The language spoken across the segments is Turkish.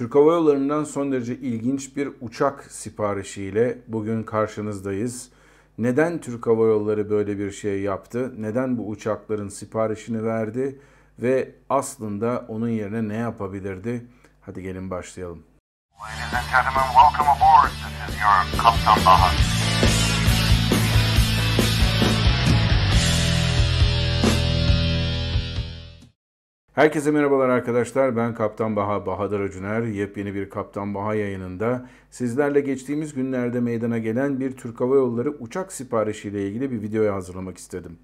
Türk Hava Yolları'ndan son derece ilginç bir uçak siparişiyle bugün karşınızdayız. Neden Türk Hava Yolları böyle bir şey yaptı? Neden bu uçakların siparişini verdi? Ve aslında onun yerine ne yapabilirdi? Hadi gelin başlayalım. Ladies and gentlemen, welcome aboard. This is your Kaptan Bahar. Herkese merhabalar arkadaşlar. Ben Kaptan Baha Bahadır Acuner. Yepyeni bir Kaptan Baha yayınında sizlerle geçtiğimiz günlerde meydana gelen bir Türk Hava Yolları uçak siparişiyle ilgili bir videoya hazırlamak istedim.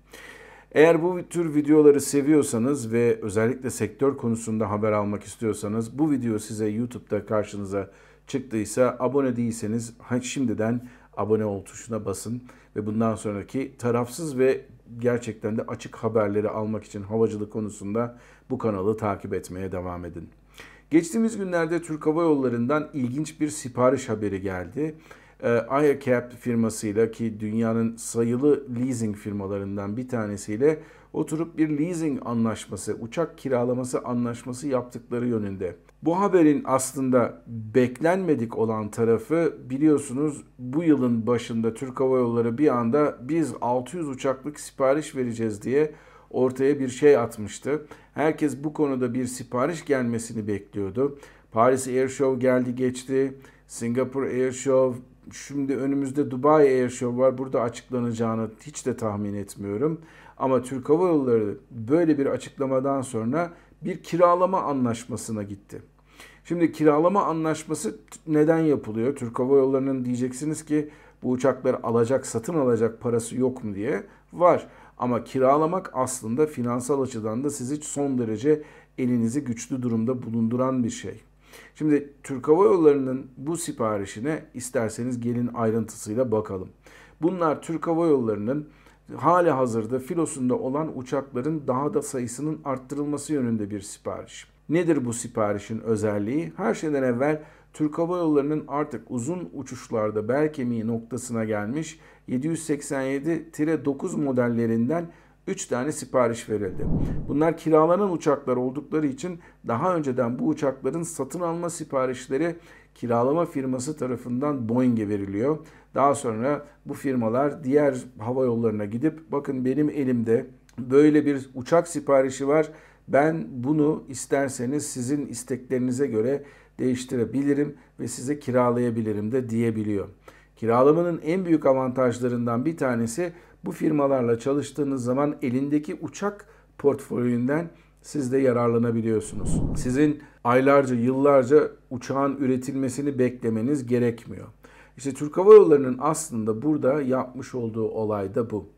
Eğer bu tür videoları seviyorsanız ve özellikle sektör konusunda haber almak istiyorsanız bu video size YouTube'da karşınıza çıktıysa abone değilseniz şimdiden abone ol tuşuna basın ve bundan sonraki tarafsız ve gerçekten de açık haberleri almak için havacılık konusunda bu kanalı takip etmeye devam edin. Geçtiğimiz günlerde Türk Hava Yolları'ndan ilginç bir sipariş haberi geldi. Ee, Aircap firmasıyla ki dünyanın sayılı leasing firmalarından bir tanesiyle oturup bir leasing anlaşması, uçak kiralaması anlaşması yaptıkları yönünde. Bu haberin aslında beklenmedik olan tarafı biliyorsunuz bu yılın başında Türk Hava Yolları bir anda biz 600 uçaklık sipariş vereceğiz diye ortaya bir şey atmıştı. Herkes bu konuda bir sipariş gelmesini bekliyordu. Paris Air Show geldi geçti. Singapore Air Show, şimdi önümüzde Dubai Air Show var. Burada açıklanacağını hiç de tahmin etmiyorum. Ama Türk Hava Yolları böyle bir açıklamadan sonra bir kiralama anlaşmasına gitti. Şimdi kiralama anlaşması neden yapılıyor? Türk Hava Yolları'nın diyeceksiniz ki bu uçakları alacak, satın alacak parası yok mu diye. Var. Ama kiralamak aslında finansal açıdan da sizi son derece elinizi güçlü durumda bulunduran bir şey. Şimdi Türk Hava Yolları'nın bu siparişine isterseniz gelin ayrıntısıyla bakalım. Bunlar Türk Hava Yolları'nın hali hazırda filosunda olan uçakların daha da sayısının arttırılması yönünde bir sipariş. Nedir bu siparişin özelliği? Her şeyden evvel Türk Hava Yolları'nın artık uzun uçuşlarda bel kemiği noktasına gelmiş 787-9 modellerinden 3 tane sipariş verildi. Bunlar kiralanan uçaklar oldukları için daha önceden bu uçakların satın alma siparişleri kiralama firması tarafından Boeing'e veriliyor. Daha sonra bu firmalar diğer hava yollarına gidip bakın benim elimde böyle bir uçak siparişi var. Ben bunu isterseniz sizin isteklerinize göre değiştirebilirim ve size kiralayabilirim de diyebiliyor. Kiralamanın en büyük avantajlarından bir tanesi bu firmalarla çalıştığınız zaman elindeki uçak portföyünden siz de yararlanabiliyorsunuz. Sizin aylarca, yıllarca uçağın üretilmesini beklemeniz gerekmiyor. İşte Türk Hava Yolları'nın aslında burada yapmış olduğu olay da bu.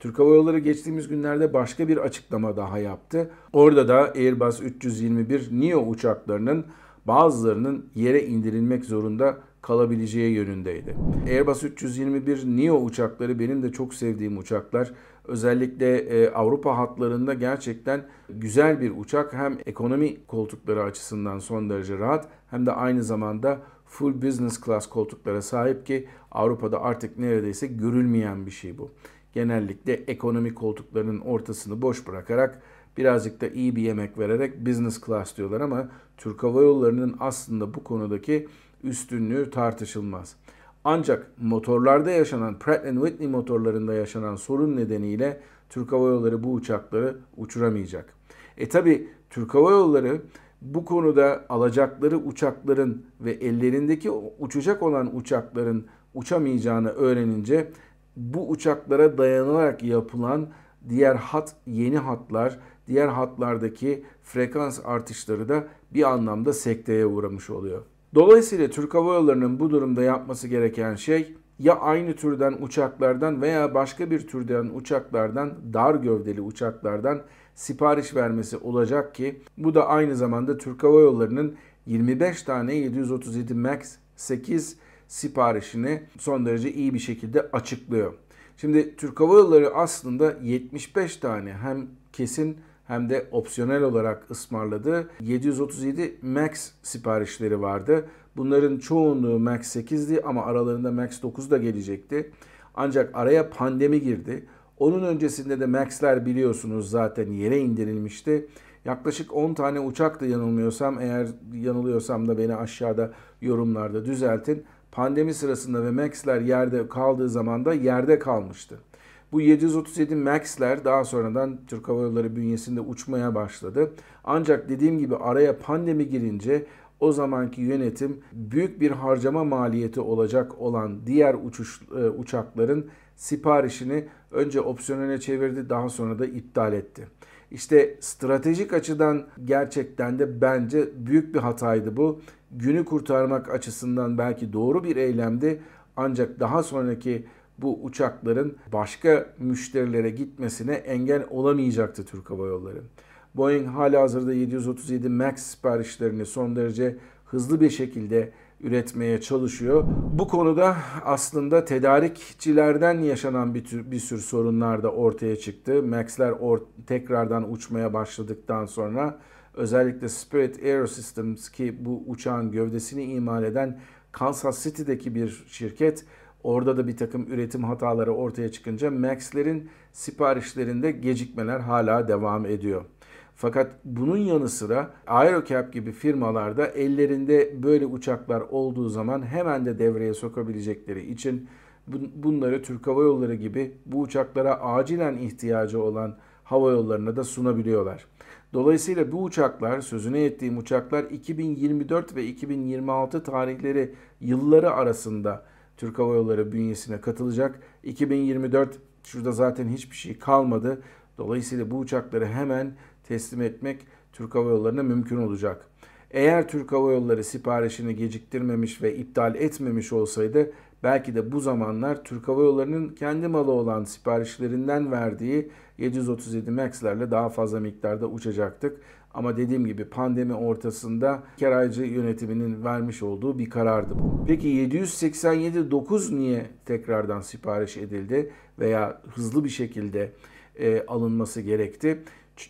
Türk Hava Yolları geçtiğimiz günlerde başka bir açıklama daha yaptı. Orada da Airbus 321 Neo uçaklarının bazılarının yere indirilmek zorunda kalabileceği yönündeydi. Airbus 321 Neo uçakları benim de çok sevdiğim uçaklar. Özellikle e, Avrupa hatlarında gerçekten güzel bir uçak. Hem ekonomi koltukları açısından son derece rahat hem de aynı zamanda full business class koltuklara sahip ki Avrupa'da artık neredeyse görülmeyen bir şey bu. Genellikle ekonomi koltuklarının ortasını boş bırakarak birazcık da iyi bir yemek vererek business class diyorlar ama Türk Hava Yolları'nın aslında bu konudaki üstünlüğü tartışılmaz. Ancak motorlarda yaşanan Pratt Whitney motorlarında yaşanan sorun nedeniyle Türk Hava Yolları bu uçakları uçuramayacak. E tabi Türk Hava Yolları bu konuda alacakları uçakların ve ellerindeki uçacak olan uçakların uçamayacağını öğrenince bu uçaklara dayanılarak yapılan diğer hat yeni hatlar, diğer hatlardaki frekans artışları da bir anlamda sekteye uğramış oluyor. Dolayısıyla Türk Hava Yolları'nın bu durumda yapması gereken şey ya aynı türden uçaklardan veya başka bir türden uçaklardan, dar gövdeli uçaklardan sipariş vermesi olacak ki bu da aynı zamanda Türk Hava Yolları'nın 25 tane 737 MAX 8 siparişini son derece iyi bir şekilde açıklıyor. Şimdi Türk Hava Yolları aslında 75 tane hem kesin hem de opsiyonel olarak ısmarladığı 737 MAX siparişleri vardı. Bunların çoğunluğu MAX 8'di ama aralarında MAX 9 da gelecekti. Ancak araya pandemi girdi. Onun öncesinde de MAX'ler biliyorsunuz zaten yere indirilmişti. Yaklaşık 10 tane uçak da yanılmıyorsam eğer yanılıyorsam da beni aşağıda yorumlarda düzeltin. Pandemi sırasında ve Max'ler yerde kaldığı zaman da yerde kalmıştı. Bu 737 Max'ler daha sonradan Türk Hava Yolları bünyesinde uçmaya başladı. Ancak dediğim gibi araya pandemi girince o zamanki yönetim büyük bir harcama maliyeti olacak olan diğer uçuş e, uçakların siparişini önce opsiyonele çevirdi daha sonra da iptal etti. İşte stratejik açıdan gerçekten de bence büyük bir hataydı bu. Günü kurtarmak açısından belki doğru bir eylemdi ancak daha sonraki bu uçakların başka müşterilere gitmesine engel olamayacaktı Türk Hava Yolları. Boeing hala hazırda 737 MAX siparişlerini son derece hızlı bir şekilde üretmeye çalışıyor. Bu konuda aslında tedarikçilerden yaşanan bir, tür, bir sürü sorunlar da ortaya çıktı. Max'ler or, tekrardan uçmaya başladıktan sonra özellikle Spirit Aerosystems ki bu uçağın gövdesini imal eden Kansas City'deki bir şirket orada da bir takım üretim hataları ortaya çıkınca Max'lerin siparişlerinde gecikmeler hala devam ediyor. Fakat bunun yanı sıra Aerocap gibi firmalarda ellerinde böyle uçaklar olduğu zaman hemen de devreye sokabilecekleri için bunları Türk Hava Yolları gibi bu uçaklara acilen ihtiyacı olan hava yollarına da sunabiliyorlar. Dolayısıyla bu uçaklar, sözüne ettiğim uçaklar 2024 ve 2026 tarihleri yılları arasında Türk Hava Yolları bünyesine katılacak. 2024 şurada zaten hiçbir şey kalmadı. Dolayısıyla bu uçakları hemen teslim etmek Türk Hava Yolları'na mümkün olacak. Eğer Türk Hava Yolları siparişini geciktirmemiş ve iptal etmemiş olsaydı belki de bu zamanlar Türk Hava Yolları'nın kendi malı olan siparişlerinden verdiği 737 MAX'lerle daha fazla miktarda uçacaktık. Ama dediğim gibi pandemi ortasında keraycı yönetiminin vermiş olduğu bir karardı bu. Peki 787-9 niye tekrardan sipariş edildi veya hızlı bir şekilde e, alınması gerekti?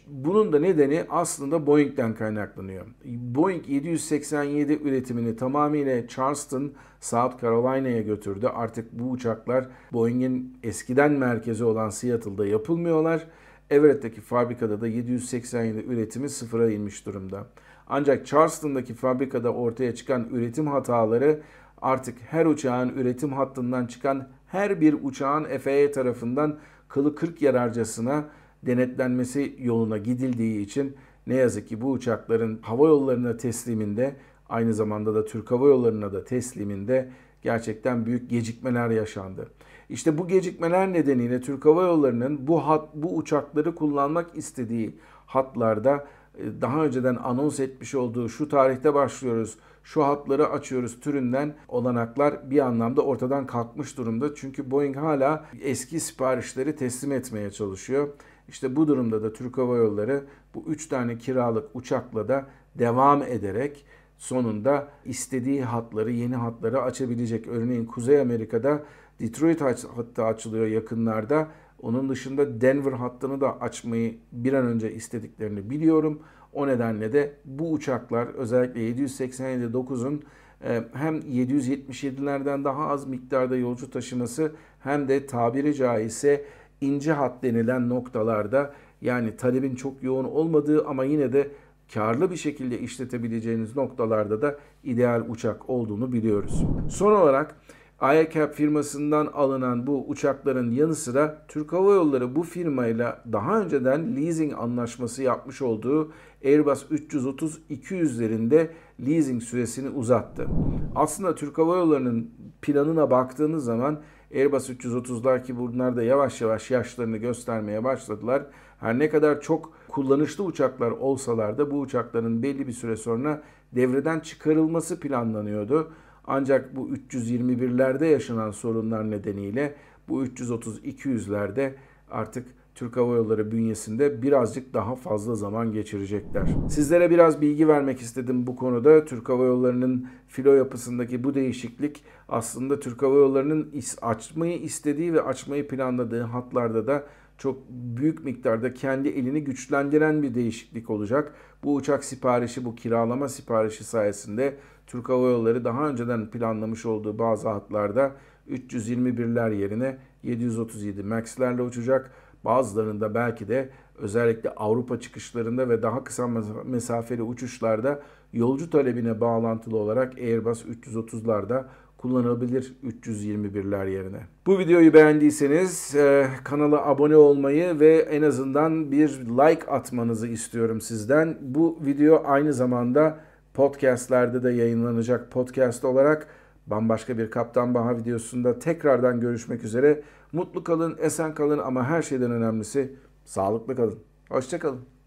Bunun da nedeni aslında Boeing'den kaynaklanıyor. Boeing 787 üretimini tamamıyla Charleston, South Carolina'ya götürdü. Artık bu uçaklar Boeing'in eskiden merkezi olan Seattle'da yapılmıyorlar. Everett'teki fabrikada da 787 üretimi sıfıra inmiş durumda. Ancak Charleston'daki fabrikada ortaya çıkan üretim hataları artık her uçağın üretim hattından çıkan her bir uçağın FAA tarafından kılı kırk yararcasına denetlenmesi yoluna gidildiği için ne yazık ki bu uçakların hava yollarına tesliminde aynı zamanda da Türk Hava Yolları'na da tesliminde gerçekten büyük gecikmeler yaşandı. İşte bu gecikmeler nedeniyle Türk Hava Yolları'nın bu hat, bu uçakları kullanmak istediği hatlarda e, daha önceden anons etmiş olduğu şu tarihte başlıyoruz, şu hatları açıyoruz türünden olanaklar bir anlamda ortadan kalkmış durumda. Çünkü Boeing hala eski siparişleri teslim etmeye çalışıyor. İşte bu durumda da Türk Hava Yolları bu üç tane kiralık uçakla da devam ederek sonunda istediği hatları, yeni hatları açabilecek. Örneğin Kuzey Amerika'da Detroit hattı açılıyor yakınlarda. Onun dışında Denver hattını da açmayı bir an önce istediklerini biliyorum. O nedenle de bu uçaklar özellikle 787-9'un e, hem 777'lerden daha az miktarda yolcu taşıması hem de tabiri caizse ince hat denilen noktalarda yani talebin çok yoğun olmadığı ama yine de karlı bir şekilde işletebileceğiniz noktalarda da ideal uçak olduğunu biliyoruz. Son olarak IACAP firmasından alınan bu uçakların yanı sıra Türk Hava Yolları bu firmayla daha önceden leasing anlaşması yapmış olduğu Airbus 330-200'lerinde leasing süresini uzattı. Aslında Türk Hava Yolları'nın planına baktığınız zaman Airbus 330'lar ki bunlar da yavaş yavaş yaşlarını göstermeye başladılar. Her ne kadar çok kullanışlı uçaklar olsalar da bu uçakların belli bir süre sonra devreden çıkarılması planlanıyordu. Ancak bu 321'lerde yaşanan sorunlar nedeniyle bu 330-200'lerde artık Türk Hava Yolları bünyesinde birazcık daha fazla zaman geçirecekler. Sizlere biraz bilgi vermek istedim bu konuda. Türk Hava Yolları'nın filo yapısındaki bu değişiklik aslında Türk Hava Yolları'nın açmayı istediği ve açmayı planladığı hatlarda da çok büyük miktarda kendi elini güçlendiren bir değişiklik olacak. Bu uçak siparişi, bu kiralama siparişi sayesinde Türk Hava Yolları daha önceden planlamış olduğu bazı hatlarda 321'ler yerine 737 MAX'lerle uçacak. Bazılarında belki de özellikle Avrupa çıkışlarında ve daha kısa mesafeli uçuşlarda yolcu talebine bağlantılı olarak Airbus 330'larda kullanılabilir 321'ler yerine. Bu videoyu beğendiyseniz e, kanala abone olmayı ve en azından bir like atmanızı istiyorum sizden. Bu video aynı zamanda podcastlerde de yayınlanacak podcast olarak bambaşka bir Kaptan Baha videosunda tekrardan görüşmek üzere. Mutlu kalın, esen kalın ama her şeyden önemlisi sağlıklı kalın. Hoşçakalın.